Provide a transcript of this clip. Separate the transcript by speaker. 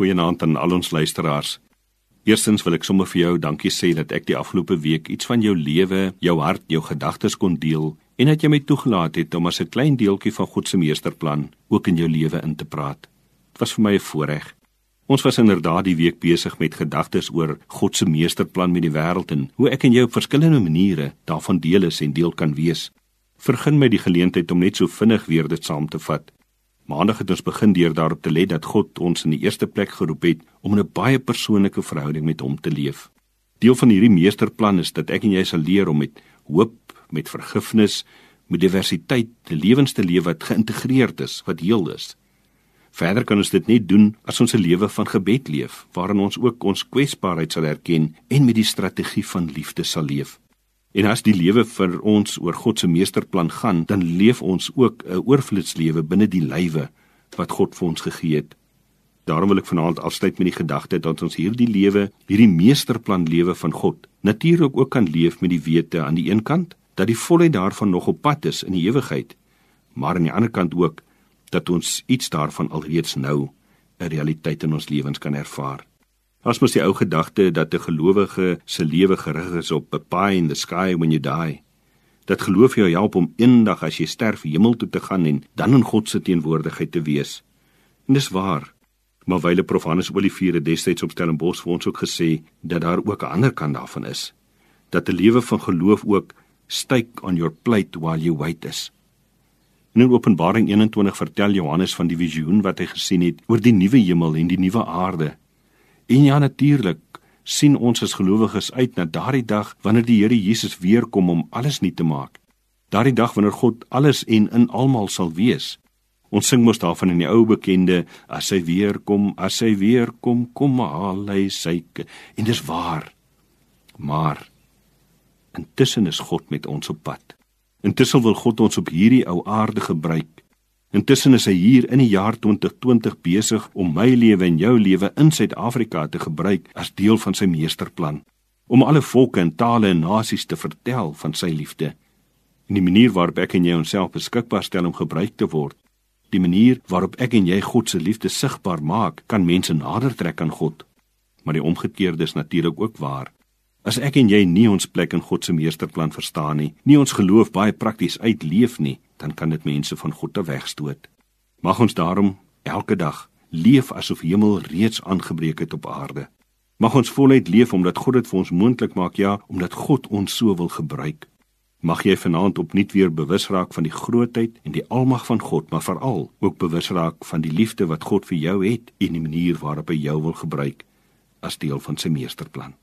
Speaker 1: Goeienaand aan al ons luisteraars. Eerstens wil ek sommer vir jou dankie sê dat ek die afgelope week iets van jou lewe, jou hart, jou gedagtes kon deel en dat jy my toegelaat het om as 'n klein deeltjie van God se meesterplan ook in jou lewe in te praat. Dit was vir my 'n voorreg. Ons was inderdaad die week besig met gedagtes oor God se meesterplan met die wêreld en hoe ek en jy op verskillende maniere daarvan deel is en deel kan wees. Vergun my die geleentheid om net so vinnig weer dit saam te vat. Maandag het ons begin deur daarop te let dat God ons in die eerste plek geroep het om 'n baie persoonlike verhouding met hom te leef. Deel van hierdie meesterplan is dat ek en jy sal leer om met hoop, met vergifnis, met diversiteit, 'n lewens te leef wat geïntegreerd is, wat heel is. Verder kan ons dit net doen as ons 'n lewe van gebed leef, waarin ons ook ons kwesbaarheid sal erken en met die strategie van liefde sal leef. En as die lewe vir ons oor God se meesterplan gaan, dan leef ons ook 'n oorvloedslewe binne die lywe wat God vir ons gegee het. Daarom wil ek vanaand afsluit met die gedagte dat ons hierdie lewe, hierdie meesterplan lewe van God, natuurlik ook kan leef met die wete aan die een kant dat die volheid daarvan nog op pad is in die ewigheid, maar aan die ander kant ook dat ons iets daarvan alreeds nou 'n realiteit in ons lewens kan ervaar. As mos die ou gedagte dat 'n gelowige se lewe gerig is op a pie in the sky when you die. Dat geloof jou help om eendag as jy sterf hemel toe te gaan en dan in God se teenwoordigheid te wees. En dis waar. Maar wyle Prof Hannes Olivier het destyds op Stellenbosch vir ons ook gesê dat daar ook 'n ander kant daarvan is. Dat 'n lewe van geloof ook steak on your plate while you wait is. In Openbaring 21 vertel Johannes van die visioen wat hy gesien het oor die nuwe hemel en die nuwe aarde En ja natuurlik sien ons as gelowiges uit na daardie dag wanneer die Here Jesus weer kom om alles nuut te maak. Daardie dag wanneer God alles en in almal sal wees. Ons sing mos daarvan in die ou bekende as hy weer kom, as hy weer kom, kom haal hy sy en dis waar. Maar intussen is God met ons op pad. Intussen wil God ons op hierdie ou aarde gebruik Intussen is hy hier in die jaar 2020 besig om my lewe en jou lewe in Suid-Afrika te gebruik as deel van sy meesterplan om alle volke en tale en nasies te vertel van sy liefde. En die manier waarop ek en jy onsself beskikbaar stel om gebruik te word, die manier waarop ek en jy God se liefde sigbaar maak, kan mense nader trek aan God. Maar die omgekeerde is natuurlik ook waar. As ek en jy nie ons plek in God se meesterplan verstaan nie, nie ons geloof baie prakties uitleef nie, dan kan dit mense van God te wegstoot. Mag ons daarom elke dag leef asof hemel reeds aangebreek het op aarde. Mag ons voluit leef omdat God dit vir ons moontlik maak, ja, omdat God ons so wil gebruik. Mag jy vanaand opnuut weer bewus raak van die grootheid en die almag van God, maar veral ook bewus raak van die liefde wat God vir jou het en die manier waarop hy jou wil gebruik as deel van sy meesterplan.